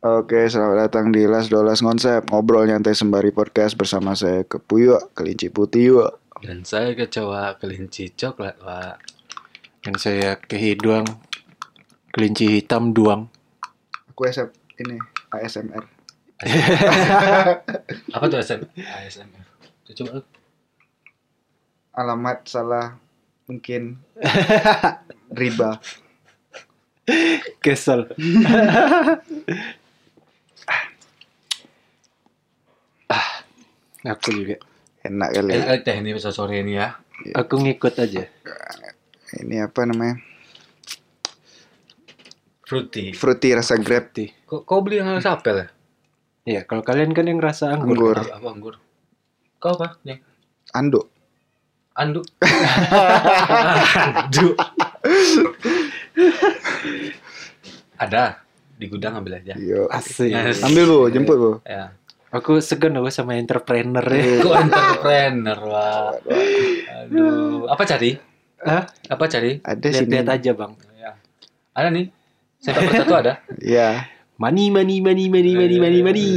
Oke, selamat datang di Las Dolas Konsep Ngobrol nyantai sembari podcast bersama saya Kepuyo, Kelinci Putih Yo. Dan saya kecoa kelinci coklat, Pak. Dan saya kehiduang kelinci hitam duang. Aku SM, ini ASMR Apa tuh SM? ASMR. Coba Alamat salah mungkin riba Kesel. aku juga. Enak kali eh, ya. eh, teh ini bisa sore ini ya. Aku ngikut aja. Ini apa namanya? Fruity. Fruity rasa grape Ti. Kok kau beli yang rasa apel ya? Iya, kalau kalian kan yang rasa anggur. Anggur. Apa, apa anggur? Kau apa? Yang Ando anduk. anduk. Ada di gudang ambil aja. Yo. Asik. Yes. Ambil bu, jemput bu Ya. Aku segan aku sama entrepreneur ya. Kok entrepreneur, Pak. Aduh, apa cari? Hah? Apa cari? Ada sini Lihat-lihat aja, Bang. Ya. Ada nih. Sepak satu ada. Ya Money, money, money, money, money, money, money.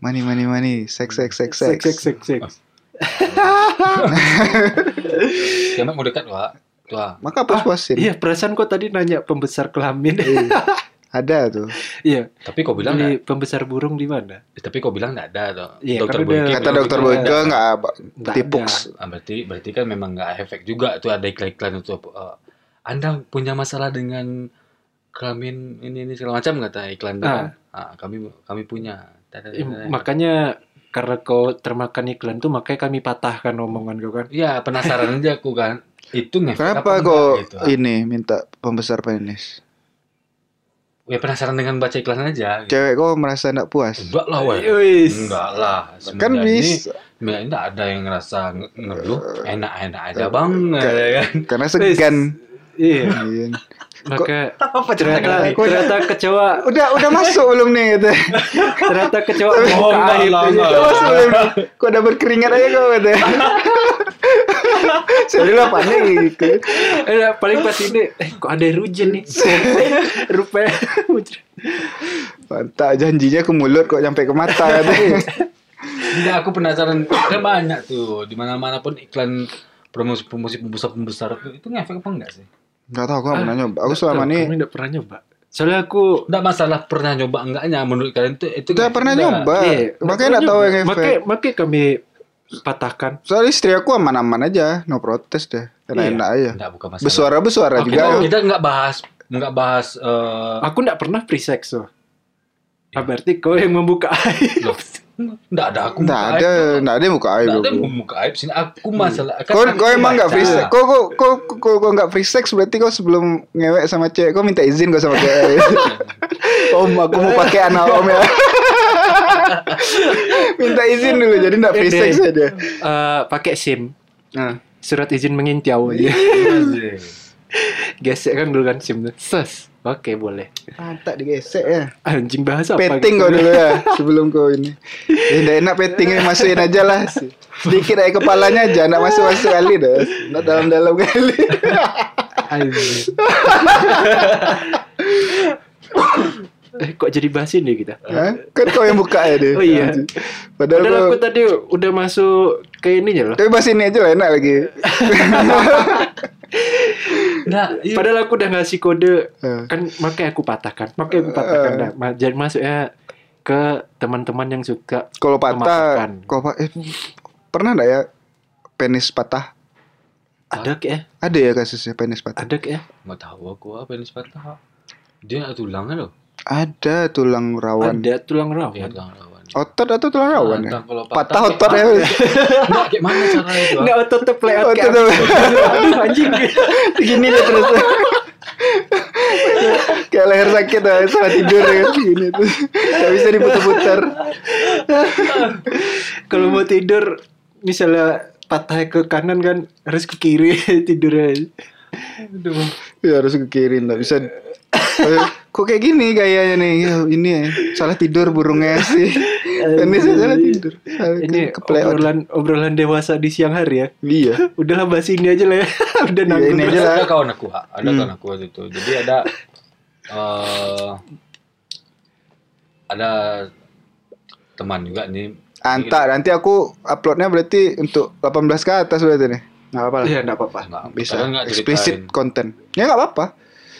Money money money Seks seks seks Seks, seks seks, seks, seks. Kiamat mau dekat, Pak. Tua. Maka puas-puasin Iya, perasaan kok tadi nanya pembesar kelamin. Ada tuh Iya. Tapi kau bilang Beli pembesar burung di mana? nggak- tapi kau bilang nggak ada tuh. Iya, dokter Boyke Kata dokter Boyke nggak ada. nggak apa Nggak Tipux Ah, berarti berarti kan memang nggak efek juga tuh ada iklan-iklan itu. eh, anda punya masalah dengan kelamin ini ini segala macam kata iklan itu Ah. kan. Ah, kami kami punya. Eh, makanya karena kau termakan iklan tuh makanya kami patahkan omongan kau kan. Iya penasaran aja aku kan. Itu ngefek Kenapa enggak gitu. ini minta pembesar penis? Ya penasaran dengan baca iklan aja. Gitu. Cewek kok merasa enggak puas? Enggak lah, weh. Enggak lah. Kan bisa Ini, enggak ada yang ngerasa nge- ngeluh. Enak-enak aja bang. Ke- ya kan? karena segan. Iya. Iya. Maka Apa ternyata ternyata kecoa Udah udah masuk belum nih gitu. ternyata kecoa Oh, membuka enggak aib lah, aja. enggak. Udah masuk belum nih. Berkeringat aja kok gitu. Eh, paling pas ini eh kok ada rujen nih. Rupanya Mantap janjinya ke mulut kok sampai ke mata katanya. Enggak, aku penasaran. Kan banyak tuh. di mana-mana pun iklan promosi-promosi pembesar-pembesar itu, itu ngefek apa enggak sih? Enggak tahu aku nggak pernah nyoba. Aku selama ini enggak pernah nyoba. Soalnya aku Enggak masalah pernah nyoba enggaknya menurut kalian itu itu ngefek pernah enggak? nyoba. Iya, Makanya enggak tahu yang Makanya efek. makanya kami patahkan. Soalnya istri aku aman-aman aja, no protes deh. Enak-enak aja. Enggak bukan masalah. Bersuara-bersuara Oke, juga. Kita, ya. kita enggak bahas enggak bahas eh Aku enggak pernah free sex loh. Ah, berarti kau yang membuka aib. loh, enggak ada aku Enggak muka ada, aib. enggak ada buka aib. Enggak ada muka aib sini. Aku masalah kan Kau, kau emang nggak free sex? Kau, kau, kau, kau, kau nggak free sex berarti kau sebelum ngewek sama cewek kau minta izin kau sama cewek. om, aku mau pakai anak om ya. minta izin dulu, jadi nggak free sex aja. Eh, pakai SIM. Nah, Surat izin mengintiau aja. Iya. Gesek kan dulu kan SIM tuh. Ses. Oke, boleh. mantap digesek ya. Anjing bahasa apa? Petting gitu? kau dulu ya, sebelum kau ini. Eh, nggak enak pettingnya masukin aja lah. Sedikit aja kepalanya aja, nggak masuk-masuk kali dah. Nggak dalam-dalam kali. Anjing. Eh, kok jadi bahas ini kita? Hah? Kan kau yang buka ya deh. Oh iya. Padahal, Padahal aku tadi udah masuk ke ininya loh. tapi bahas ini aja lah enak lagi. Enggak, iya. Padahal aku udah ngasih kode Eh. kan makanya aku patahkan. Makanya aku patahkan Eh. dah. Ma- Jadi masuknya ke teman-teman yang suka Kalau patah, kalau pa- eh, pernah nggak ya penis patah? ada ke ya? Ada ya kasusnya penis patah? Ada ke ya? Enggak tahu aku apa ini patah. Dia ada tulangnya loh. Ada tulang rawan. Ada tulang rawan. Iya, tulang rawan. Otot atau tulang rawan ya? Patah otot ya. Enggak, kayak mana cara itu? ah? Enggak otot tuh play out Otot. Aduh anjing. Gini deh terus. Kayak leher sakit lah saat tidur ya. Gini tuh. Gak bisa diputar-putar. Kalau mau tidur misalnya patah ke kanan kan harus ke kiri tidurnya. Aduh. Ya harus ke kiri nggak bisa. Kok kayak gini gayanya nih? Ya, ini ya. Salah tidur burungnya sih. Penisnya salah tidur. Salah Ini obrolan obrolan dewasa di siang hari ya. Iya. Udahlah bahas ini aja lah ya. Udah nanggung. ini aja lah. ada kawan aku, Ha. ada Hmm. kawan aku waktu itu. Jadi ada eh ada teman juga nih Anta, nanti aku uploadnya berarti untuk 18 ke atas berarti nih. Nggak apa-apa lah. Iya, enggak apa-apa. Bisa. Explicit ceritain. konten. Ya nggak apa-apa.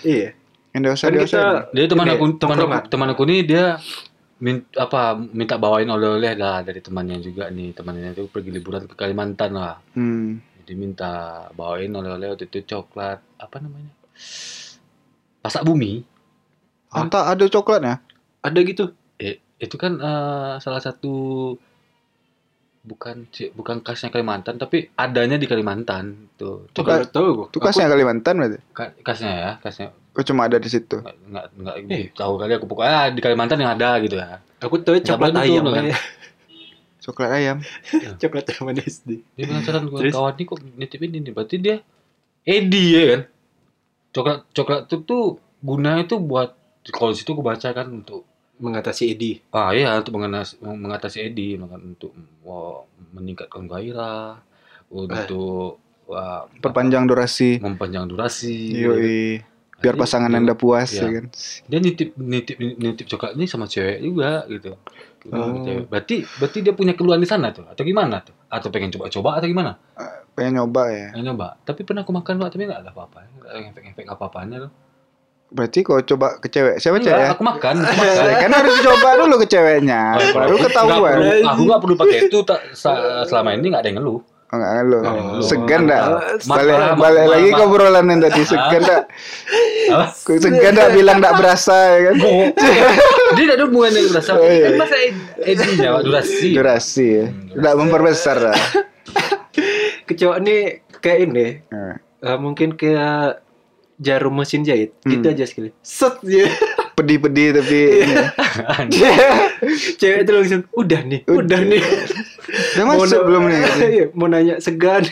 Iya. Yang dewasa Kan dewasa. kita Dia teman Ini, aku teman aku, teman aku nih dia min, apa minta bawain oleh-oleh lah dari temannya juga nih temannya itu pergi liburan ke Kalimantan lah Hmm. jadi minta bawain oleh-oleh waktu itu coklat apa namanya pasak bumi Anta ada coklatnya? ada gitu. eh, itu kan eh, salah satu bukan bukan khasnya Kalimantan tapi adanya di Kalimantan tuh Tuh Coba- kalau tahu gua. Itu khasnya Kalimantan berarti. Khasnya ya khasnya Kok cuma ada di situ? nggak nggak nggak Eh. tahu kali aku pokoknya di Kalimantan yang ada gitu ya Aku tahu coklat Nggak ayam. betul, kan? Coklat ayam. coklat ayam SD. Dia penasaran Terus? kawan ini kok nitipin ini berarti dia Edi ya kan coklat coklat itu tuh gunanya tuh buat kalau di situ gue baca kan untuk Mengatasi Edi. ah iya untuk mengatasi, mengatasi Edi untuk wah, meningkatkan gairah untuk wah, Perpanjang durasi. mempanjang durasi Yoi. Biar pasangan dia- Anda puas iya. ya kan. dia nitip nitip nitip coklat ini sama cewek juga gitu Oh. Cewek. berarti berarti dia punya keluhan di sana tuh atau gimana tuh atau pengen coba-coba atau gimana Pengen nyoba ya. pengen nyoba tapi pernah aku makan pak tapi nggak ada apa-apa efek-efek apa-apanya tuh Berarti kalau coba ke cewek, siapa cewek Enggak, ya? aku makan aku makan Ya, kan harus coba dulu ke ceweknya, Oh, baru ketahuan. perlu- aku nggak perlu pakai itu selama ini nggak ada yang ngeluh Oh, enggak lo. Oh, segan dah. Balik balik lagi ke obrolan yang tadi segan dah. Apa? Segan dah bilang enggak berasa ya kan. dia tidak ada hubungan dengan durasi Oh, iya. kan masa ed- edinya durasi Durasi ya. Hmm, Enggak memperbesar dah. Kecoa ini kayak ini. Nah, eh, mungkin kayak jarum mesin jahit. Hmm. Gitu aja sekali. Set ya. Pedih-pedih tapi. Cewek itu langsung udah nih, udah, Udah. nih. Udah masuk belum nih? Iya, mau nanya segan.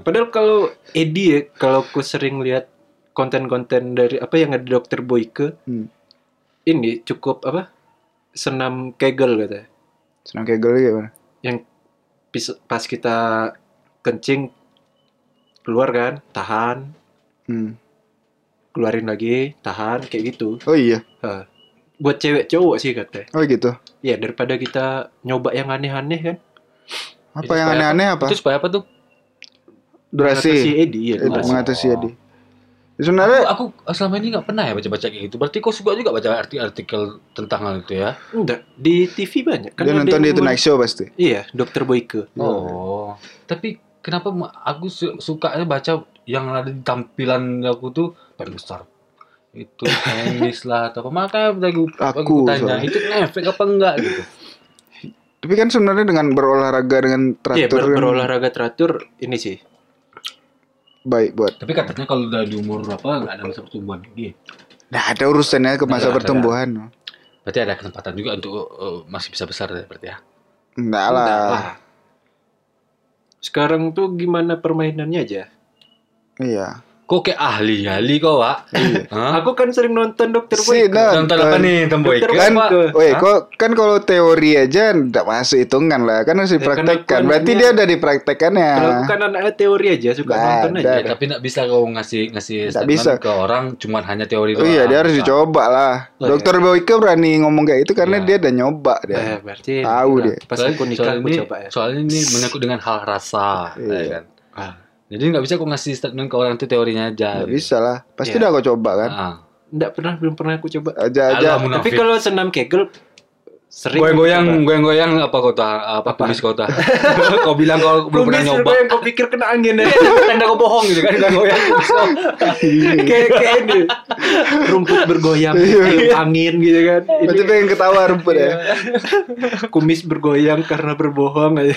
Padahal kalau Edi ya, kalau aku sering lihat konten-konten dari apa yang ada dokter Boyke, Hmm. ini cukup apa? Senam kegel katanya. Senang kegel gimana? Yang pas kita kencing keluar kan, tahan, Hmm. Keluarin lagi, tahan kayak gitu. Oh iya. Ha. Buat cewek cowok sih katanya. Oh gitu. Ya daripada kita nyoba yang aneh-aneh kan. Apa Itu yang aneh-aneh apa? itu supaya apa tuh Mengatasi Durasi. Edi ya. Itu durasi. mengatasi Oh. Adi. Sebenarnya aku, aku selama ini nggak pernah ya baca-baca kayak gitu berarti kau suka juga baca artikel tentang hal itu ya Enggak, di TV banyak. Kan dia nonton di Tonight Show pasti. Iya, Dokter Boyke. Oh, tapi kenapa aku su- suka baca yang ada di tampilan aku tuh paling besar itu tenis lah atau apa makanya tadi aku, Aku, tanya soalnya. itu efek apa enggak gitu Tapi kan sebenarnya dengan berolahraga dengan Iya, teratur ber- kan berolahraga teratur ini sih. baik buat. tapi katanya kalau udah di umur berapa nggak ada masa pertumbuhan lagi Nah, ada urusannya ke masa Nggak ada. pertumbuhan. berarti ada kesempatan juga untuk uh, masih bisa besar ya berarti ya Enggak lah. Enggak lah. Sekarang tuh gimana permainannya aja? Iya. kok kayak ahli ahli kok pak Hah? Aku kan sering nonton Dokter Si, Boyke. nah. nonton apa nih temboy kan, woi, kok kan kalau teori aja enggak masuk hitungan lah, kan harus Ya, kan dipraktekkan. aku Berarti anaknya- dia udah dipraktekkannya. Kalau kan anaknya teori aja, suka Nggak nonton ada. aja. Ya, tapi nggak bisa kau ngasih ngasih statement bisa. ke orang cuman hanya teori Oh iya, dia harus dicoba lah. Oh, Dokter Boyke berani ngomong kayak itu karena Iya. dia udah nyoba dia. Eh, berarti Tahu nah, dia. Pas aku nikah aku ini, coba ya. Soalnya ini menyangkut dengan hal rasa, Iya. ya kan. Jadi nggak bisa kok ngasih statement ke orang itu teorinya aja. Nggak bisa lah. Pasti Iya. udah kau coba kan. Ah. enggak pernah belum pernah aku coba. Aja aja. Tapi kalau senam kegel sering Goyang-goyang, goyang-goyang apa kota? Apa, Apa? kumis kota? kau bilang kau belum pernah nyoba. yang kau pikir kena angin ya. Tanda kau bohong gitu kan, goyang. kayak kayak ini rumput bergoyang tiup angin gitu kan Iya. Berarti ini pengen ketawa rumput ya. kumis bergoyang karena berbohong aja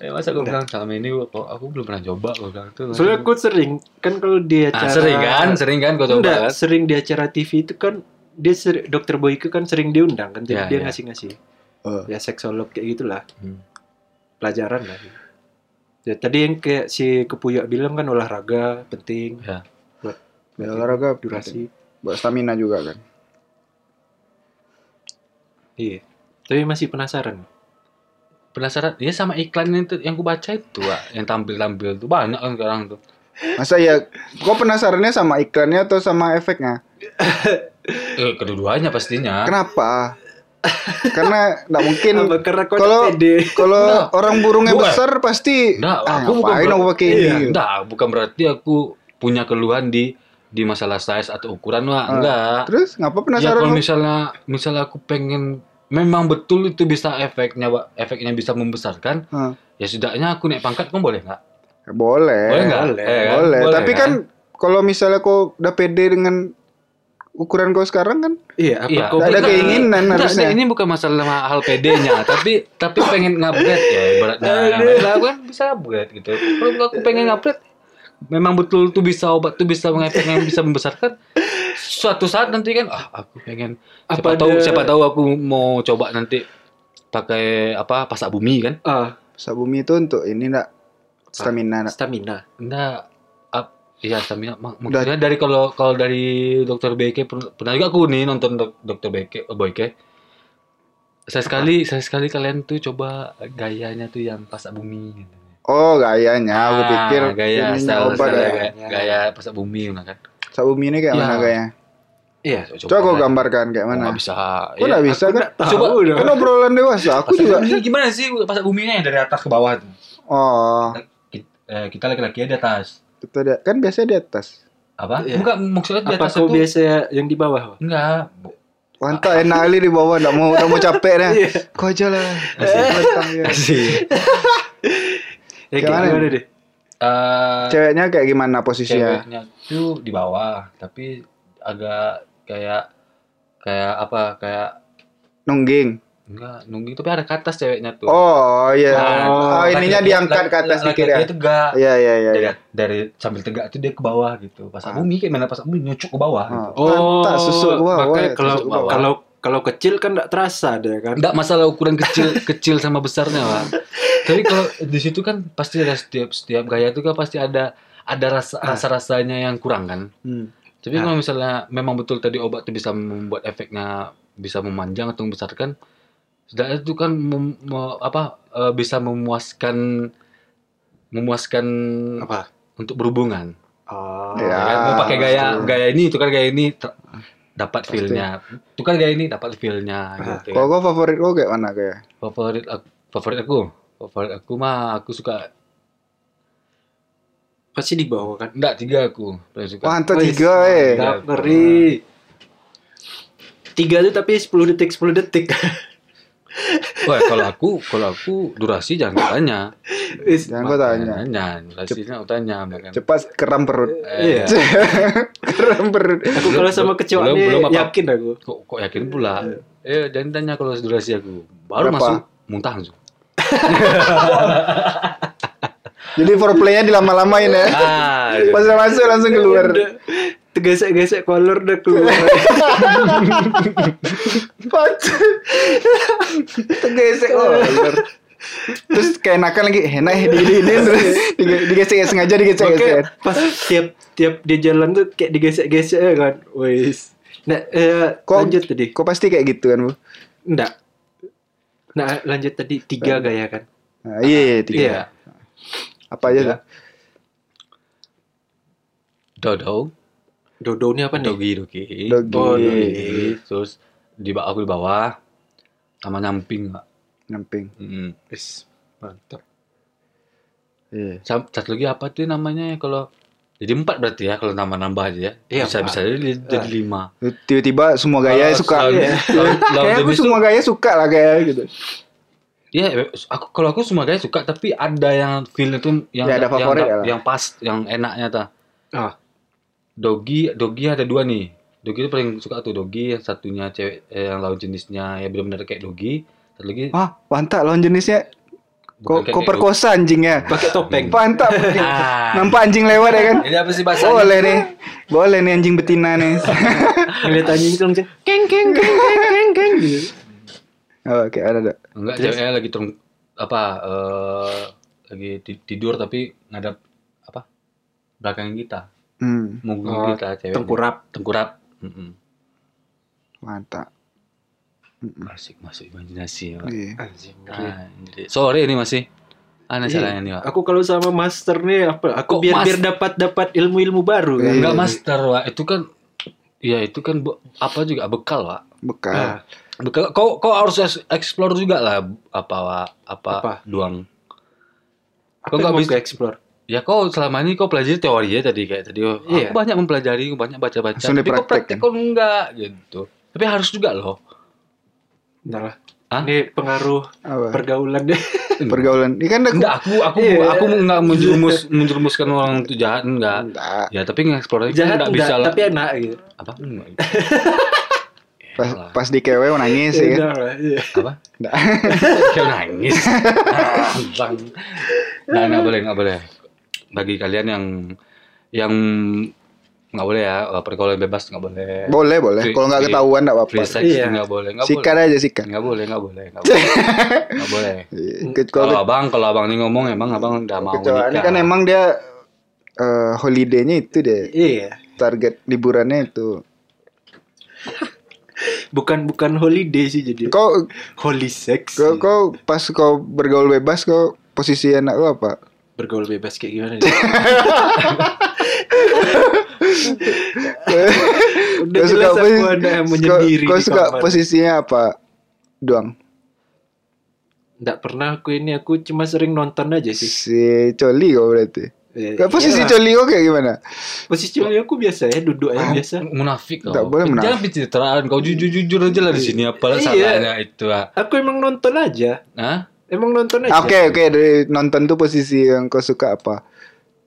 Eh, masa gue bilang selama ini kok aku belum pernah coba gue bilang tuh. soalnya aku sering kan kalau di Ah, acara sering kan, sering kan kau coba Enggak, kan. sering di acara TV itu kan dia seri- dokter Boyke kan sering diundang kan Ya, jadi dia ya. ngasih-ngasih Oh. ya seksolog kayak gitulah Hmm. pelajaran lah ya tadi yang kayak si Kepuyak bilang kan olahraga penting Ya. buat Ya, olahraga durasi Buat stamina juga kan. iya tapi masih penasaran Penasaran? Ya sama iklan yang, itu- yang ku baca itu, Wak. yang tampil-tampil tuh banyak kan sekarang tuh. Masa ya kok penasarannya sama iklannya atau sama efeknya? Eh, kedua-duanya pastinya. Kenapa? Karena nggak mungkin kalau kalau orang burungnya Bukan. besar pasti Enggak, ah, aku bukan ngapain ber- aku pakai Iya, ini. Enggak, bukan berarti aku punya keluhan di di masalah size atau ukuran wah, Ah, enggak. Terus ngapa Ya penasaran? kalau lu? misalnya misalnya aku pengen memang betul itu bisa efeknya Pak. efeknya bisa membesarkan, Ah, ya setidaknya aku naik pangkat kan boleh nggak? boleh. Boleh nggak? boleh. Eh, kan? Boleh. Tapi kan kalau misalnya kau udah pede dengan ukuran kau sekarang kan Iya, apa Iya. kau ada keinginan Enggak, harusnya. ini bukan masalah hal PD-nya, tapi tapi pengen ngupgrade ya ibaratnya. Lah kan bisa upgrade gitu. Kalau aku pengen ngupgrade memang betul tuh bisa obat tuh bisa mengefek yang bisa membesarkan suatu saat nanti kan ah aku pengen siapa Apa tahu siapa tahu aku mau coba nanti pakai apa pasak bumi kan Ah, sabumi itu untuk ini enggak stamina nak. stamina. enggak iya stamina mak- maksudnya dari kalau kalau dari dokter BK per- pernah juga aku nih nonton dok, dokter BK oh, Boyke saya sekali saya sekali kalian tuh coba gayanya tuh yang pasak bumi gitu. Oh, gayanya. Aku Ah, pikir gaya style, obat style, ya. gaya, gaya pasak bumi nah kan Sabumi ini kayak Ya. mana gayanya? Iya. Coba kau lah. gambarkan kayak mana? nggak bisa Kok Ya, nggak bisa aku kan? Coba. dah. Kan obrolan dewasa. Aku pasak juga. bumi gimana sih pasak buminya yang dari atas ke bawah tuh Oh, Ki- eh, kita laki-laki di atas itu dia. Kan biasanya di atas. apa Iya. bukan maksudnya di Apa atas kau itu biasa yang di bawah? enggak Mantap enak kali di bawah enggak mau enggak mau capek dah. Iya. Kau aja lah. Mantap ya. Asik. Ya, gimana deh? Eh, Ceweknya kayak gimana posisinya? ceweknya tuh di bawah tapi agak kayak kayak apa kayak Nungging. enggak nungging tapi ada ke atas ceweknya tuh Oh iya. Nah, Oh, ininya laki-laki- diangkat ke laki- atas dikit ya. laki-laki tegak Iya iya iya. dari, iya. dari sambil tegak itu dia ke bawah gitu pas Ah. bumi kayak mana pas bumi nyucuk ke bawah gitu. Oh, Mantap, susuk ke bawah, makanya ya, kalau ke kalau kalau kecil kan enggak terasa deh kan. Enggak masalah ukuran kecil kecil sama besarnya lah. Tapi kalau di situ kan pasti ada setiap setiap gaya itu kan pasti ada ada rasa Ah. rasa rasanya yang kurang kan. Hmm. Tapi Ah. kalau misalnya memang betul tadi obat itu bisa membuat efeknya bisa memanjang atau membesarkan, sedangkan itu kan mem- me- apa eh, bisa memuaskan memuaskan Apa? untuk berhubungan. Oh. Ya. Ya kan? Mau pakai gaya betul. gaya ini, itu kan gaya ini ter- dapat feel-nya. Itu kan gaya ini dapat feel-nya Ah. gitu. Kalau kau favorit kau kayak mana kayak? Favorit aku, favorit aku, favorit aku mah aku suka Pasti di bawah kan. enggak tiga aku suka. Mantap Wih, tiga eh. Ngeri. Tiga tuh tapi 10 detik 10 detik. Wah, kalau aku kalau aku durasi jangan kau tanya. Jangan kau tanya. Tanya, durasinya aku tanya makan. Cepat keram perut. Eh, Iya. keram perut. Aku kalau sama kecoa belum- nih belum apa- yakin aku. Kok, kok yakin pula? Eh, jangan tanya kalau durasi aku. Baru Berapa? masuk muntah langsung. Jadi foreplaynya dilama-lamain ya. Ah, Pas udah masuk langsung keluar. Udah, Tegesek-gesek kolor udah keluar. Tergesek oh. Terus kayak enakan lagi enak ya di ini terus dige- digesek sengaja digesek gesek. pas tiap tiap dia jalan tuh kayak digesek-gesek ya kan. Wis. Nah, eh, Kok- lanjut tadi. Kok pasti kayak gitu kan, Bu? Enggak. Nah, lanjut tadi tiga gaya kan. Nah, iya, iya, tiga. Iya. Apa aja Tiga. tuh? Dodo, Dodo ini apa nih? dogi, dogi. Dogi. Oh, dogi. Dogi. Terus di bawah aku di bawah sama nyamping, Pak. Nyamping. Mm. Wis, mantap. Iya. Satu lagi apa tuh namanya ya kalau jadi empat berarti ya kalau nambah-nambah aja ya. Iya, bisa bisa jadi, jadi lima. Tiba-tiba semua gaya Kalau suka. Iya. Kayak aku semua gaya suka lah kayak gitu. Iya, aku kalau aku semua gaya suka tapi ada yang feel itu yang Ya, ada yang, favorit yang, lah. yang pas, yang enaknya ta. Ah. Dogi, dogi ada dua nih. Dogi itu paling suka tuh dogi, yang satunya cewek eh, yang lawan jenisnya ya benar-benar kayak dogi. Satu lagi Ah, mantap lawan jenisnya. Kok kayak perkosa anjingnya. Pakai topeng. Mantap. Ah. Nampak anjing lewat ya kan? Ini apa sih bahasanya? Boleh nih. Boleh nih anjing betina nih. Ngeliat anjing itu langsung keng keng keng keng keng keng gitu. oh, Oke, ada ada. Enggak, Terus? ceweknya lagi terung apa eh lagi ti- tidur tapi ngadap apa? Belakang kita, Hmm, mungkin Oh, kita cewek. Tengkurap. Tengkurap. Mm-mm. mantap. Masuk masuk imajinasi. Pak. Iya. Anjing. Ah, jadi sore ini masih aneh Iya. nih, Pak. Aku kalau sama master nih apa? Aku Kok biar mas- biar dapat dapat ilmu-ilmu baru kan. Iya. Enggak master, Wak. Itu kan Iya itu kan be- apa juga bekal pak. Bekal. Ah, Bekal. Kau kau harus explore juga lah apa Wak. apa, Apa? doang. apa nggak yang mau bisa- explore? Ya kau selama ini kau pelajari teori ya tadi kayak tadi. Oh, Iya. Aku banyak mempelajari, aku banyak baca-baca. Tapi kau dipraktek, praktek kau enggak gitu. Tapi harus juga loh. Enggak lah. Hah? Ini pengaruh Apa? pergaulan deh. Pergaulan. Ini kan aku Enggak, aku aku Iya. aku enggak menjerumus menjerumuskan orang itu jahat enggak. Enggak. Ya tapi nge-explore itu Jahat enggak enggak, bisa lah. tapi enak gitu. Apa? Enggak. Pas, pas di kewe nangis ya. kan? Iya. Apa? Enggak. Kayak nangis. Bang. Nah, enggak boleh, enggak boleh. Bagi kalian yang yang nggak boleh ya pergaulan bebas nggak boleh Boleh, boleh. Kalau nggak ketahuan enggak apa-apa. free sex Iya. nggak boleh nggak Sikat boleh aja sikat. nggak boleh nggak boleh nggak boleh nggak boleh kalau Kalau abang kalau abang ini ngomong emang abang udah mau kecoa ini nikah kan emang dia eh, holiday-nya itu deh. Iya. Target liburannya itu. Bukan bukan holiday sih jadi. Kau Holy sex. kau, kau pas kau bergaul bebas kau posisi anak lu apa? Bergaul bebas kayak gimana nih? Udah Kau suka jelas aku ada kau- menyendiri Kau di suka kamar. posisinya apa? Doang. Nggak pernah aku ini aku cuma sering nonton aja sih. Si Coli kau berarti. Eh, Kau posisi iyalah. Coli kau kayak gimana? Posisi coli aku biasa ya duduk aja biasa. munafik kau Nggak boleh munafik. jangan pencitraan kau jujur jujur aja lah di sini apa Iya. salahnya itu ah Aku emang nonton aja. Hah? Emang nonton aja. Oke oke dari nonton tuh posisi yang kau suka apa?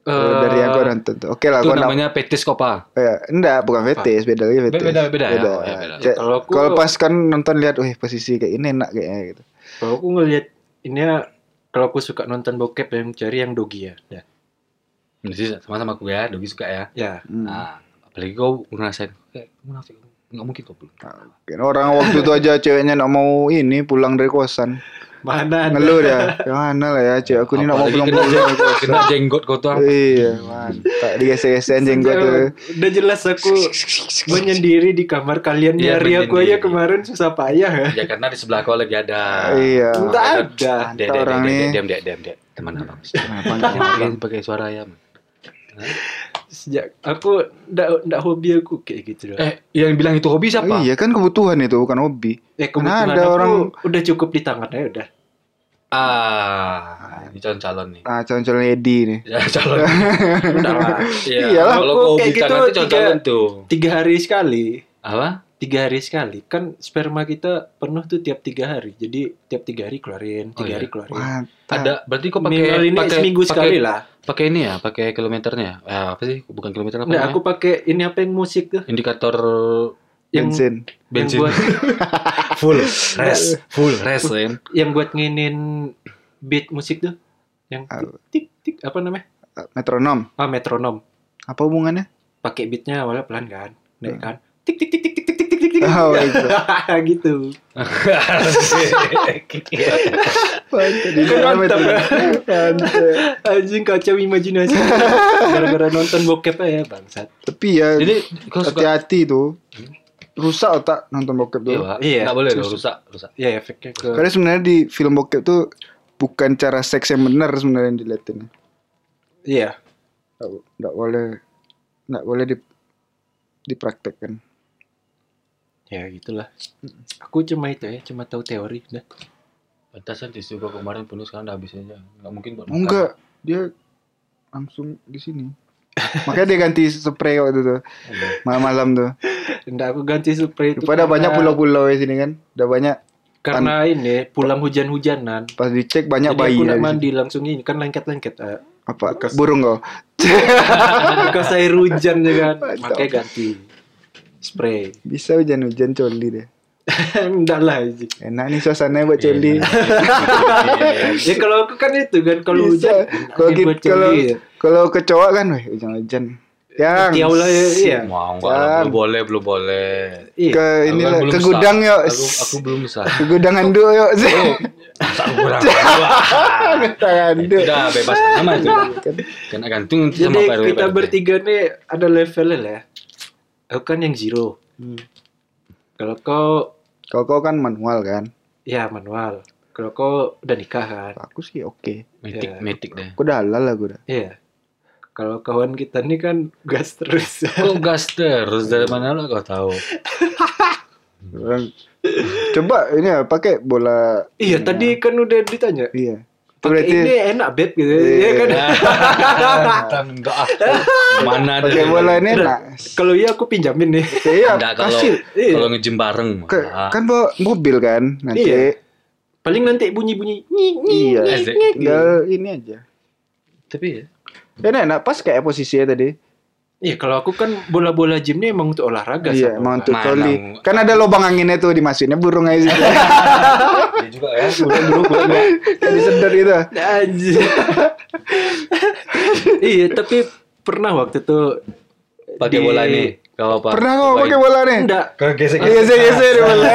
Eh, dari yang kau nonton tuh. Oke lah itu namanya petis kopa Ya, enggak, bukan VTS, beda lagi VTS. Beda- beda ya? Oh, ya, beda. Cek, Kalau aku- kalau pas kan nonton lihat, wih posisi kayak ini enak kayaknya gitu. Kalau aku ngelihat ini ya, kalau aku suka nonton bokep yang cari yang dogi ya. Ya. Jadi sama-sama aku ya Dogi suka ya Ya. Hmm. nah apalagi kau ngerasain kayak munafik nggak mungkin kau belum Kan orang waktu itu aja ceweknya nak mau ini pulang dari kosan. Mana? Ngeluh dia. Yang mana lah ya, cewek aku ini nak mau Apalagi pulang kena, pulang. jenggot, kena jenggot kau tuh Iya, mantap. Digesek-gesek jenggot tuh. Udah jelas aku menyendiri di kamar kalian Iya, nyari aku aja kemarin susah payah ya. ya karena di sebelah kau lagi ada Iya. Enggak ada. Nih. dek, diam, diam, diam, diam. Teman abang. Kenapa Pakai pakai suara ayam. Sejak aku ndak ndak hobi aku kayak gitu loh. Eh, yang bilang itu hobi siapa? Iya kan kebutuhan itu bukan hobi. Eh, Mana kebetulan ada aku orang- udah cukup di tangan ya udah. Ah, ini calon-calon nih. Ah, calon-calon Edi nih. Ya, calon. Udah lah. Iya, kalau Aku kau kayak gitu nanti tiga- calon tuh. Tiga hari sekali. Apa? Tiga hari sekali. Kan sperma kita penuh tuh tiap tiga hari. Jadi tiap tiga hari keluarin, Oh, tiga iya. hari keluarin. Mantap. Ada berarti kau pakai Minimal ini pakai seminggu pakai- sekali lah. Pakai ini ya, pakai kilometernya. Eh, apa sih? Bukan kilometer apa Nah, aku pakai ini apa yang musik tuh? Indikator Yang Bensin. bensin. Yang buat full res, full res kan. yang buat nginin beat musik tuh. Yang tik tik, tik apa namanya? Metronom. Ah, metronom. Apa hubungannya? Pakai beatnya awalnya pelan kan, naik kan. Tik tik tik tik Oh, itu. gitu. Mantap. Kan dalam mantap ya. Anjing kacau imajinasi. Gara-gara nonton bokep aja bangsat. Tapi ya Jadi hati-hati tuh. Rusak otak nonton bokep tuh. Iya. Iya. Nggak boleh loh, rusak, rusak. Ya efeknya ke Karena sebenarnya di film bokep tuh bukan cara seks yang benar sebenarnya yang dilihatin. Iya. Nggak, nggak boleh nggak boleh di, dipraktekkan. Ya gitulah. Aku cuma itu ya, cuma tahu teori udah. Pantasan tisu gua kemarin penuh sekarang udah habis aja. Nggak mungkin buat enggak, dia langsung di sini. Makanya dia ganti spray waktu itu malam-malam tuh. Enggak aku ganti spray itu. Pada karena- banyak pulau-pulau di sini kan. Udah banyak Karena ini pulang hujan-hujanan. pas dicek banyak Jadi bayi aku ya nak di mandi langsung ini kan lengket-lengket. Eh. Apa? Burung kau. bekas air hujan ya kan. Makanya ganti spray. Bisa hujan-hujan coli deh. Enggak lah. anjing. Enak nih suasananya buat coli. ya kalau aku kan itu kan kalau hujan. Kalau gitu kalau ya. kalau kecoa kan, weh hujan-hujan. Yang Tiaw lah ya, iya. Mau enggak, belum boleh, belum boleh. Iya. ke ini kan lah, ke gudang yuk. Aku, aku belum sah. Ke gudang handuk yuk. Masa aku kurang handuk. Udah bebas sama itu. Kena gantung sama Jadi kita bertiga nih ada levelnya lah ya. Aku kan yang zero. Hmm. Kalau kau Kalau kau kan manual kan. ya manual. Kalau kau udah nikah kan. Aku sih oke. Metik, Ya. metik deh. Aku udah halal lah gue udah. Iya. Kalau kawan kita nih kan gas terus. Kok gas terus dari mana lo kau tahu? Coba ini ya pakai bola. iya, tadi kan udah ditanya. Iya. Berarti ini enak beb gitu. Iya. Iya kan? Enggak ah. Mana ada pakai bola ini enak. Kalau iya aku pinjamin nih. Iya, Enggak kalau kasih. Iya. kalau nge-gym bareng kan bawa mobil kan nanti. Iya. Paling nanti bunyi-bunyi. Iya. nyik. Tinggal ini aja. Tapi ya. Dan enak pas kayak posisinya tadi. Iya, kalau aku kan bola-bola gym nih emang untuk olahraga. Iya, sama. emang untuk mau- Kan ada lubang anginnya tuh dimasukinnya burung aja. Dia juga ya. Burung burung burung. Jadi sedot itu. Anjir. iya, tapi pernah waktu itu Pakai di- bola nih. Kau apa? Pernah kok pakai bola nih? Enggak, Kau gesek Iya, iya, iya, iya, di bola.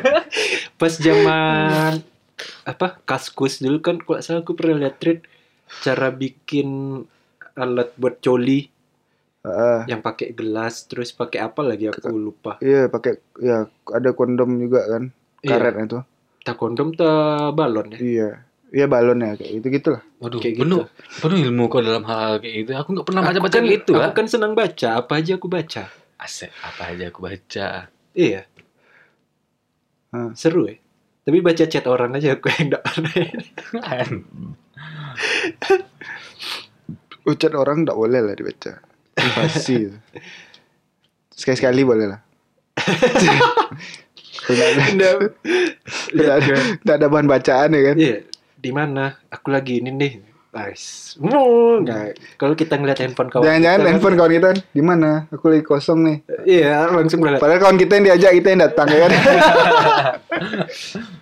pas zaman apa kaskus dulu kan kalau salah aku pernah lihat thread cara bikin alat buat coli Heeh. yang pakai gelas terus pakai apa lagi aku lupa Iya, pakai ya ada kondom juga kan. Iya. Karet itu. tak kondom tak balon ya Iya. Iya balon ya kayak gitu gitulah. Waduh, Kayak penuh, penuh ilmu kau dalam hal kayak gitu. Aku nggak pernah baca-baca kan, gitu, aku kan? kan senang baca apa aja aku baca Asik, apa aja aku baca. iya seru ya tapi baca chat orang aja aku yang enggak Ucat orang enggak boleh lah dibaca. Pasti. Sekali-sekali boleh lah. Tidak ada, bahan bacaan ya kan? iya di mana aku lagi ini nih nice Oh, enggak kalau kita ngeliat handphone kawan Jangan-jangan kita kan- handphone kawan kita di mana? Aku lagi kosong nih. iya langsung berangkat Padahal kawan kita yang diajak kita yang datang ya kan?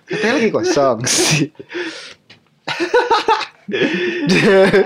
Katanya lagi kosong sih.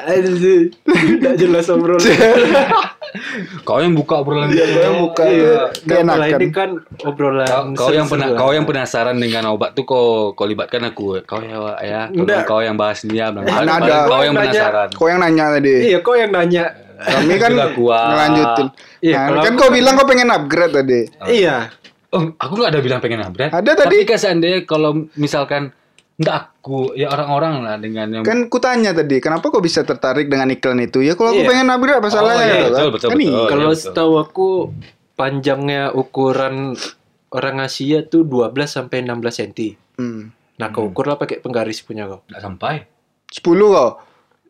Nggak jelas obrolan. Kau yang buka obrolan Iya, itu. gue yang buka. Iya. Iya. Malah ini kan obrolan. Kau, kau yang pernah seru-seruan. kau yang penasaran dengan obat tuh kau kau libatkan aku. Kau ya ya. Kau, kau yang bahas dia. Mana "Padahal ada. Kau yang Nanya. penasaran. Kau yang nanya tadi. Iya, kau yang nanya. Kami kan ngelanjutin. Iya, Nah, kan kau bilang kau pengen upgrade tadi. Iya. Oh, aku nggak ada bilang pengen upgrade. Ada tadi. Tapi kan seandainya kalau misalkan nggak aku ya orang-orang lah dengan yang Kan ku tanya tadi, kenapa kau bisa tertarik dengan iklan itu? Ya kalau aku Iya. pengen upgrade apa salahnya iya, gitu kan? betul, betul, kan betul. iya. Kalau betul. setahu aku panjangnya ukuran orang Asia tuh 12 sampai 16 cm. Hmm. Nah, kau ukur lah pakai penggaris punya kau. nggak sampai. 10 kau.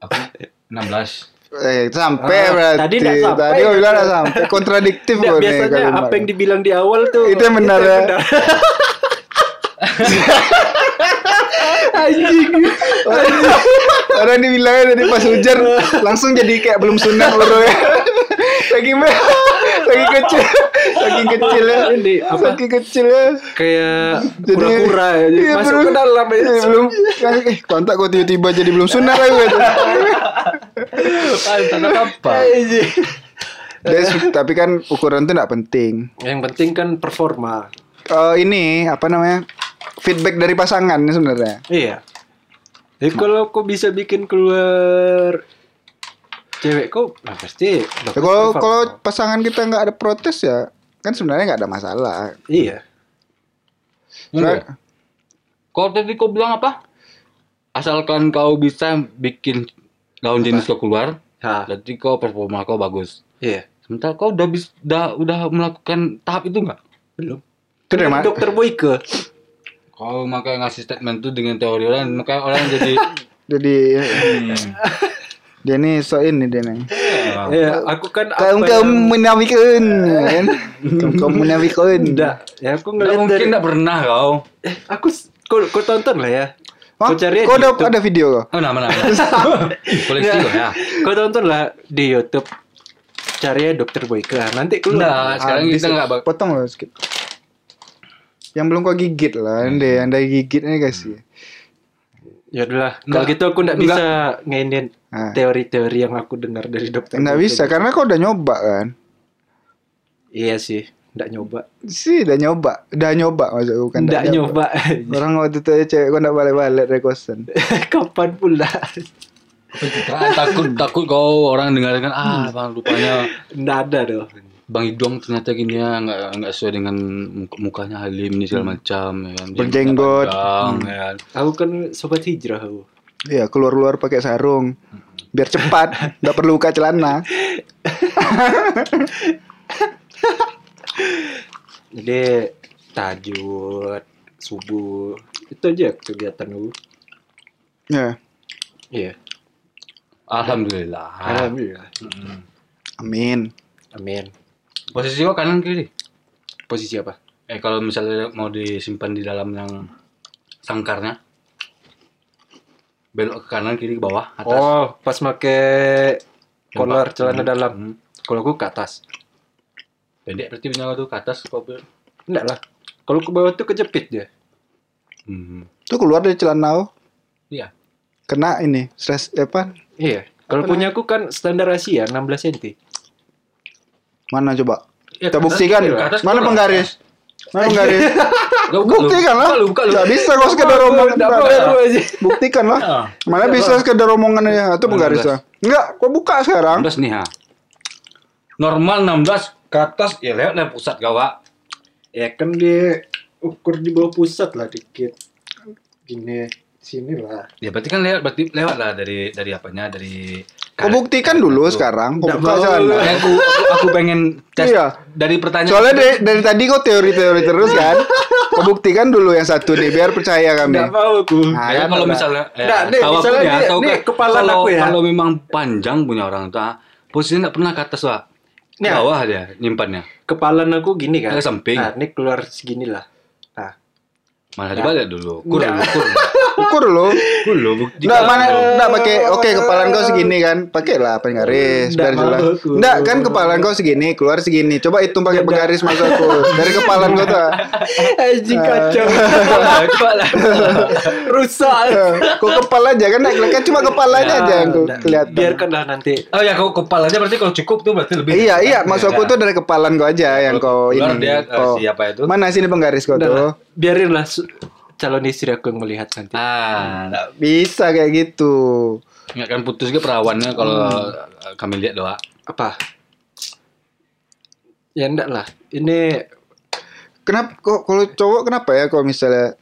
Aku 16. Eh, sampai Ah, berarti. tadi nggak sampai, Tadi kau kan? bilang nggak sampai. Kontradiktif Nggak, nih biasanya kalimat. apa yang dibilang di awal tuh Itu yang benar, ya. Anjing. Orang dibilangnya tadi pas hujan langsung jadi kayak belum sunat baru ya. Saking saking kecil, saking kecil ya. Ini apa? Saking kecil ya. Kayak Jadi- kura-kura ya. Jadi Iya, masuk belum- ke dalam ya. Eh, belum eh kontak kok tiba-tiba jadi belum sunat lagi gitu. Tanda apa? Dan- tapi kan ukuran itu nggak penting. Yang penting kan performa. Eh, ini apa namanya? Feedback dari pasangan sebenarnya. Iya. Jadi kalau kau bisa bikin keluar cewek kau, nah pasti. Ya, kalau kalau pasangan kita nggak ada protes ya kan sebenarnya nggak ada masalah. iya. Enggak. Kau tadi kau bilang apa? Asalkan kau bisa bikin lawan jenis kau keluar, Nah, berarti kau performa kau bagus. iya. Sementara kau udah bis, udah, udah melakukan tahap itu nggak? Belum. Itu dari? Dokter Boyke. Kau makanya ngasih statement tuh dengan teori orang, makanya orang jadi Jadi hmm, dia nih so ini dia nih. Iya, aku kan Kamu apa kamu yang- menafikan, kan? Kamu kamu menafikan. Enggak, ya aku nggak ngeliat mungkin dari pernah kau. eh, aku kau, kau tonton lah ya. Hah? Kau cari Kau ada, YouTube. ada video kok? Oh, nah, mana? Koleksi kau ya. Kau tonton lah di YouTube. Cari ya Dokter Boyke. Ah, Nanti keluar. Enggak, sekarang Ah, kita nggak bak- potong loh sedikit. Yang belum kau gigit lah, ande, anda gigit ini kasih. Ya udahlah. Kalau gitu aku Nggak. bisa ngeinin Nah, teori-teori yang aku dengar dari dokter. Boyke. bisa karena kau udah nyoba kan? Iya sih, nggak nyoba. Sih, udah nyoba, udah nyoba maksudku kan? Nggak nyoba. Orang waktu itu aja cewek kau nggak balik-balik dari kosan. Kapan pula? takut takut kau orang dengarkan ah bang rupanya Nggak ada dong. Bang Idong ternyata gini ya nggak nggak sesuai dengan muka- mukanya Halim ini segala macam ya kan Berjenggot. panjang, ya kan. Aku kan sobat hijrah aku. Iya, keluar-keluar pakai sarung. Biar cepat, nggak perlu buka celana. Jadi tahajud, subuh, itu aja kegiatan lu. Ya, Iya. Alhamdulillah. Alhamdulillah. Mm. amin. Amin. Posisi kok kanan kiri? Posisi apa? Eh kalau misalnya mau disimpan di dalam yang sangkarnya, belok ke kanan kiri ke bawah atas. Oh, pas make kolor celana Hmm. dalam. Hmm. Kalau aku ke atas. Pendek berarti punya tuh ke atas kok. Enggak lah. Kalau ke bawah tuh kejepit dia. Hmm. Itu keluar dari celana lo, Iya. kena ini stres apa? Iya. Kalau punya aku kan standar Asia 16 cm. Mana coba? Ya, Kita buktikan. ke atas Mana penggaris? Mana penggaris? Buktikan lah. Gak bisa kau sekedar omongan. Buktikan lah. Ah. Mana bisa sekedar omongan aja itu penggarisnya. Enggak, kau buka sekarang. 16 nih ha. Normal 16 ke atas ya lewat lah pusat gawak. Ya kan dia ukur di bawah pusat lah dikit. Gini, sini lah. Ya berarti kan lewat berarti lewat lah dari dari apanya dari Kau buktikan dulu Itu. sekarang. Kau. Ya, aku, aku pengen tes Iya. dari pertanyaan Soalnya dari, dari tadi kau teori-teori terus kan. Kau buktikan dulu yang satu nih biar percaya kami. Enggak mau aku. Nah, Ya, kalau misalnya eh, nih, tahu aku misalnya ya, nih- tahu nih kan, kepala kalau, aku ya. Kalau memang panjang punya orang tuh, ah, posisinya nggak pernah ke atas. Ke Nih, bawah dia nyimpannya. Kepalan aku gini kan. Ke samping. Nah, ini keluar segini lah. Mana coba lihat dulu. Ukur dulu, ukur. Ukur dulu. Ukur dulu. bukti. Enggak mana enggak pakai oke kepalan kau segini kan. Pakailah penggaris Nggak biar jelas. Enggak kan kepalan kau segini, keluar segini. Coba hitung pakai penggaris masuk aku. Dari kepalan kau tuh. anjing kacau. Coba lah. Rusak. Kau kepala aja kan naik kan cuma kepalanya aja yang kau kelihatan. Biarkanlah nanti. Oh ya, kalau kepalanya berarti kalau cukup tuh berarti lebih. Iya iya maksud aku Ya. tuh dari kepalan kau aja yang kau ini. dia eh, Kau- siapa itu? Mana sini penggaris kau tuh? Biarinlah calon istri aku yang melihat nanti. Ah, nggak Bisa kayak gitu. nggak akan putus ke perawannya kalau Hmm. eh, kami lihat doa. Apa? Ya enggak lah. Ini Kenapa kok kalau cowok kenapa ya kalau misalnya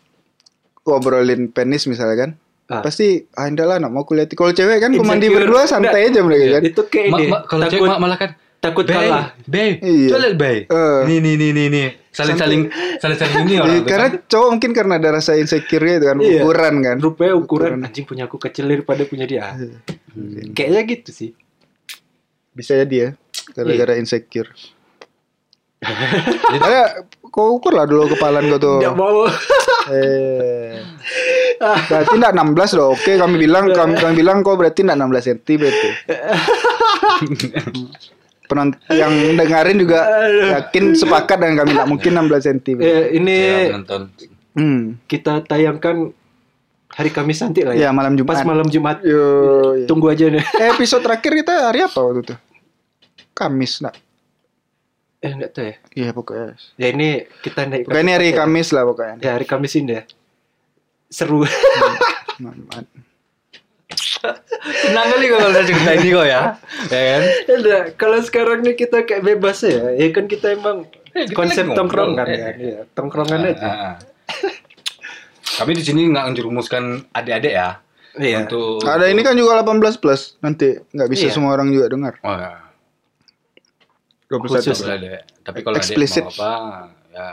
ngobrolin penis misalnya kan? Ah. Pasti ah enggak lah nak mau kuliah. Kalau cewek kan mandi Insecure. berdua santai aja mereka kan. itu kayak Ma, ini. ma, kalau takut, cewek ma- malah kan takut Bay, kalah. Bay, Iya. coba lihat Bay. Eh. Nih, nih, nih, nih, nih. Saling-saling, saling-saling ini Iya, orang. tuh karena kan. cowok mungkin karena ada rasa insecure itu kan Iya. ukuran kan. Rupanya ukuran Ukuran. anjing punya aku kecil daripada punya dia. Hmm. Kayaknya gitu sih. Bisa jadi ya gara-gara Iya. insecure. Ada kau ukur lah dulu kepalan kau tuh. Enggak mau. Eh. Berarti enggak 16 loh. Oke, kami bilang kami, kami bilang kau berarti enggak 16 cm berarti. Penont yang dengerin juga yakin sepakat dengan kami enggak mungkin 16 cm. Eh, ini Ya, penonton. Hmm. kita tayangkan hari Kamis nanti lah ya. Ya, malam Jumat. Pas malam Jumat. Yo, iya. Tunggu aja nih. Eh, episode terakhir kita hari apa waktu itu? Kamis, nak. Eh enggak tahu ya. Iya, pokoknya. Ya ini kita naik. Pokoknya ini hari Kamis lah pokoknya. Ya hari Kamis ini ya. Seru. Mantap. Senang kali kalau udah cerita ini kok ya. Ya kan? Udah, kalau sekarang nih kita kayak bebas ya. Ya kan kita emang Eh, kita konsep tongkrongan kan. Iya, tongkrongan Ah, aja. ah, ah. Kami di sini nggak menjerumuskan adik-adik ya. Iya. Untuk Ada ini kan juga 18 plus. Nanti nggak bisa Iya. semua orang juga dengar. Oh, ya. 21. Khusus. Boleh deh. Tapi kalau mau apa, ya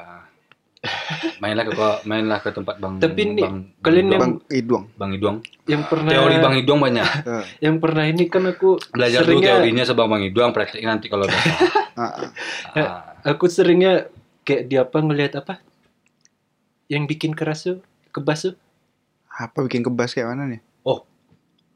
mainlah ke mainlah ke tempat bang. Tapi ini, bang, kalian bang, yang- Bang Idung. bang Idong. Yang pernah Teori bang Idong banyak. Eh, yang pernah ini kan aku Belajar dulu seringnya teorinya sebang bang Idong, prakteknya nanti kalau udah. ah, ah. ah. aku seringnya kayak di apa ngelihat apa? Yang bikin keras tuh, kebas tuh. Apa bikin kebas kayak mana nih? Oh,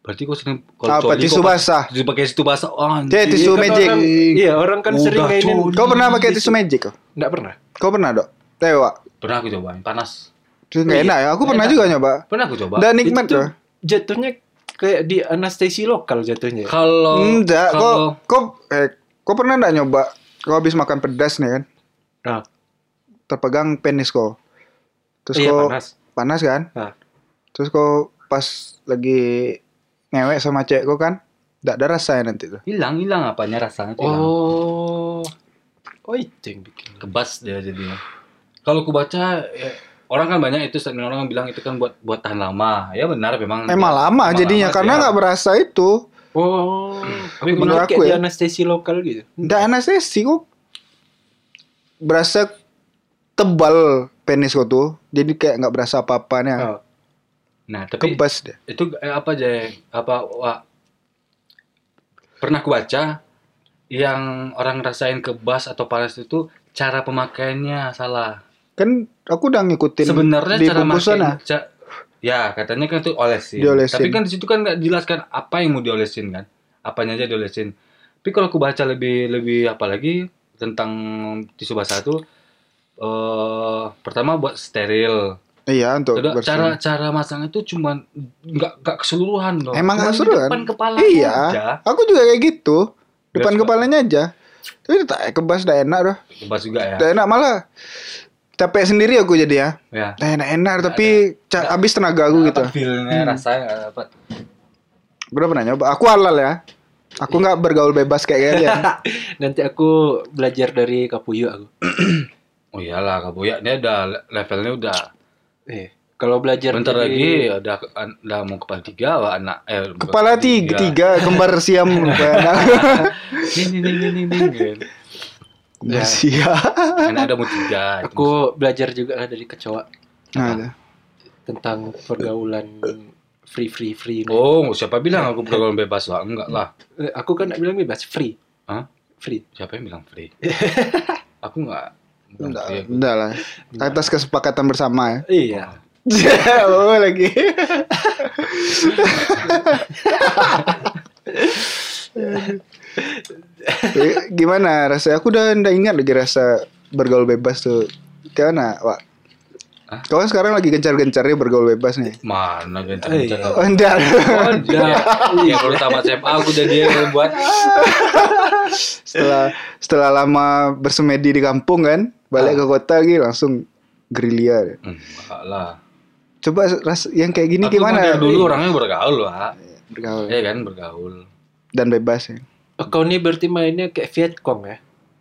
berarti kau sering Apa coli tisu kok basah? Tisu pakai tisu basah. Oh, anjing. tisu Iya kan magic. orang- Iya, orang kan Udah, sering kainin. coli. Kau pernah pakai tisu magic kau? Enggak pernah. Kau pernah, Dok? Tewa. Pernah aku coba, panas. Terus nggak enak ya? Aku pernah Enak. juga nyoba. Pernah aku coba. Dan nikmat tuh. Jatuhnya kayak di anestesi lokal jatuhnya. Kalau Enggak, kok kalau kok eh kau pernah enggak nyoba? Kau habis makan pedas nih kan? Nah, Terpegang penis kau. Terus iya kau panas. panas kan? Nah. Terus kau pas lagi ngewek sama cewek kau kan? Enggak ada rasa ya nanti tuh. hilang hilang apanya rasanya tuh. Oh. Oh itu yang bikin. kebas dia jadinya. Kalau ku baca ya, orang kan banyak itu statement orang bilang itu kan buat buat tahan lama. Ya benar memang. Emang lama Emang jadinya lama karena sih, nggak ya. berasa itu. Oh, Tapi menurut aku kayak ya. anestesi lokal gitu. Nggak anestesi kok. Berasa tebal penis kok tuh. Jadi kayak nggak berasa apa-apanya. Oh. Nah, tapi Kebas deh. itu eh, apa aja apa wah, pernah aku baca yang orang rasain kebas atau panas itu cara pemakaiannya salah. Kan aku udah ngikutin Sebenarnya di cara bungkusan ah. ca- ya katanya kan itu olesin. Diolesin. Tapi kan di situ kan nggak jelaskan apa yang mau diolesin kan. Apanya aja diolesin. Tapi kalau aku baca lebih lebih apa lagi tentang tisu basah itu eh pertama buat steril. Iya untuk Kedua, bersih. cara cara masang itu cuman nggak nggak keseluruhan loh. Emang nggak di keseluruhan? Depan kepala Iya. aja. Aku juga kayak gitu. Depan Biasa. kepalanya aja. Tapi tak kebas dah enak dah. Kebas juga ya. Dah enak malah. Capek sendiri aku jadi ya. Ya. Enak-enak tapi habis tenaga aku gitu. Feelnya rasanya nggak dapat. Gue udah pernah nyoba. Aku halal ya. Aku nggak bergaul bebas kayak kalian. Nanti aku belajar dari Kapuyu aku. Oh iyalah kaboya dia udah levelnya udah Eh, kalau belajar bentar dari- lagi udah udah mau kepala tiga wah anak eh Kepala tiga, tiga kembar siam. Ning ning ning ning ning. ning. Kembar siam. Kan ada mau tiga. itu Aku belajar juga lah dari kecoa Nah, ada. tentang pergaulan free free free. Oh, siapa bilang aku pergaulan bebas lah? Enggak lah. Eh, aku kan nak bilang bebas free. Hah? Free. Siapa yang bilang free? aku enggak. Enggak, free aku. enggak lah. Atas kesepakatan bersama ya. Iya. oh lagi. Gimana rasanya? Aku udah nggak ingat lagi rasa bergaul bebas tuh. Gimana, Wak? Hah? Kau kan sekarang lagi gencar-gencarnya bergaul bebas nih. Mana gencar-gencar. Oh, enggak. Oh, dia. Ya kalau tamat SMA aku udah dia yang buat. setelah setelah lama bersemedi di kampung kan, balik ke kota lagi langsung gerilya. Enggak lah. Coba ras yang kayak gini Aku gimana? dulu orangnya bergaul, Pak. Bergaul Iya kan bergaul. dan bebas ya. Kau ini berarti mainnya kayak Vietcong ya?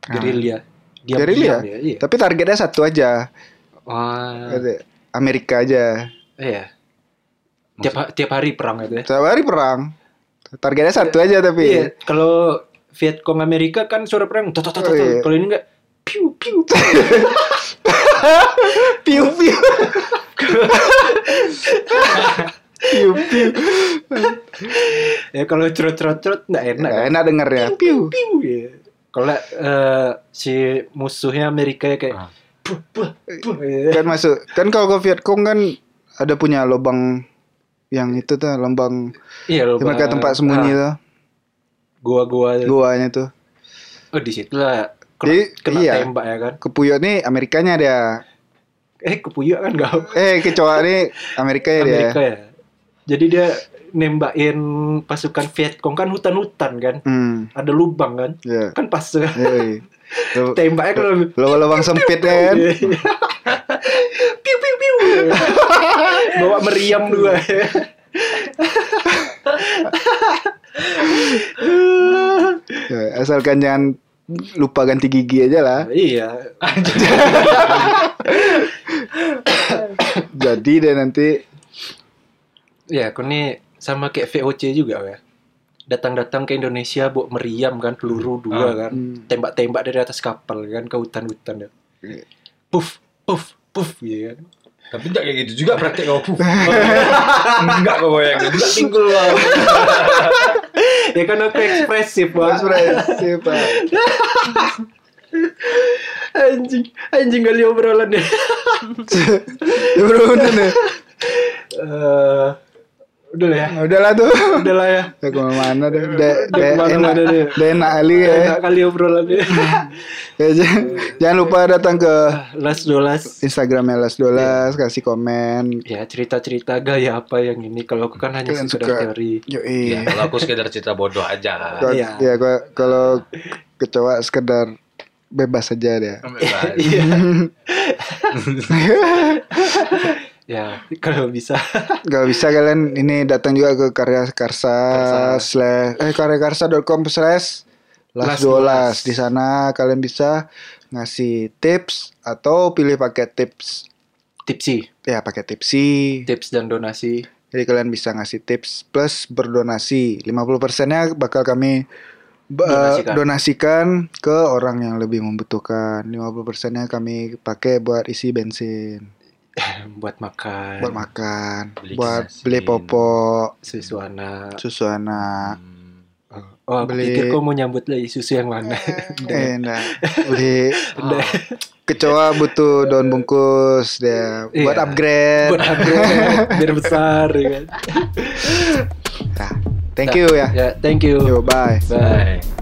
Gerilya. Diam-diam Gerilya? ya? Iya. Tapi targetnya satu aja. Wah. Ada Amerika aja. Iya. Tiap tiap hari perang itu ya. Setiap hari perang. Targetnya satu aja tapi. Iya, kalau Vietcong Amerika kan suara perang. Oh, iya. Kalau ini enggak piu piu. Piu piu. piu piu. ya kalau cerot cerot cerot enggak enak. Nggak enak dengernya. Piu. Piu. ya. Kalau eh, si musuhnya Amerika ya kayak Ah. ya. Kan masuk. Kan kalau ke Vietcong kan ada punya lubang yang itu tuh lubang Iya loh. yang mereka tempat sembunyi tuh. Gua-gua. Guanya tuh. Oh di situ lah. Kena, Jadi, kena iya. tembak ya kan. Kepuyok nih Amerikanya dia. Eh kepuyuk kan gak Eh kecoa nih Amerikanya dia. Amerika ya. Jadi dia nembakin pasukan Vietcong kan hutan-hutan kan. Hmm. Ada lubang kan. Ya. Kan pas Yoi. Lu- tembaknya kalau Lubang-lubang sempit kan. piu piu piu. Bawa meriam dua. Ya, asalkan jangan lupa ganti gigi aja lah. iya. Jadi deh nanti Ya, aku nih sama kayak VOC juga ya. Datang-datang ke Indonesia bawa meriam kan, peluru dua Ah. kan. Hmm. Tembak-tembak dari atas kapal kan ke hutan-hutan ya. Puff, puff, puff gitu kan. Tapi enggak kayak gitu juga praktek kau. Enggak kau bayangin. Enggak pinggul lah. ya kan aku ekspresif bang. ekspresif Pak. anjing, anjing kali obrolan deh. Ya, bro, udah deh. Udah lah ya. Nah, Udahlah tuh. Udah lah ya. Ya ke mana deh. Udah, Udah udah enak, ke mana-mana deh. udah enak kali ya. Enak kali obrolan deh. Ya, jangan, jangan lupa datang ke Las dolas. Instagramnya Las Dolas, kasih komen. Ya cerita-cerita gaya apa yang ini kalau aku kan hanya Kalian sekedar suka. teori. Yoi. Ya, kalau aku sekedar cerita bodoh aja. Kalau- Iya. Ya, kalau- kalau kecoa sekedar bebas saja dia. Iya. ya kalau bisa. Gak bisa kalian ini datang juga ke karya karsa slash eh karyakarsa.com slash las Las dolas di sana kalian bisa ngasih tips atau pilih paket tips Tipsi, ya pakai tipsi tips dan donasi. Jadi kalian bisa ngasih tips plus berdonasi. 50 persennya bakal kami ba- Donasikan. donasikan ke orang yang lebih membutuhkan. 50 persennya kami pakai buat isi bensin, buat makan. Buat makan, Beli buat bensin. beli popok, susu anak susu anak. oh aku Beli- pikir kau mau nyambut lagi susu yang mana? Eh, nah, beli. Kecoa butuh daun bungkus dia buat Iya. upgrade. buat upgrade. Biar besar ya kan? Nah, thank you ya. ya thank you. Yo, bye. Bye.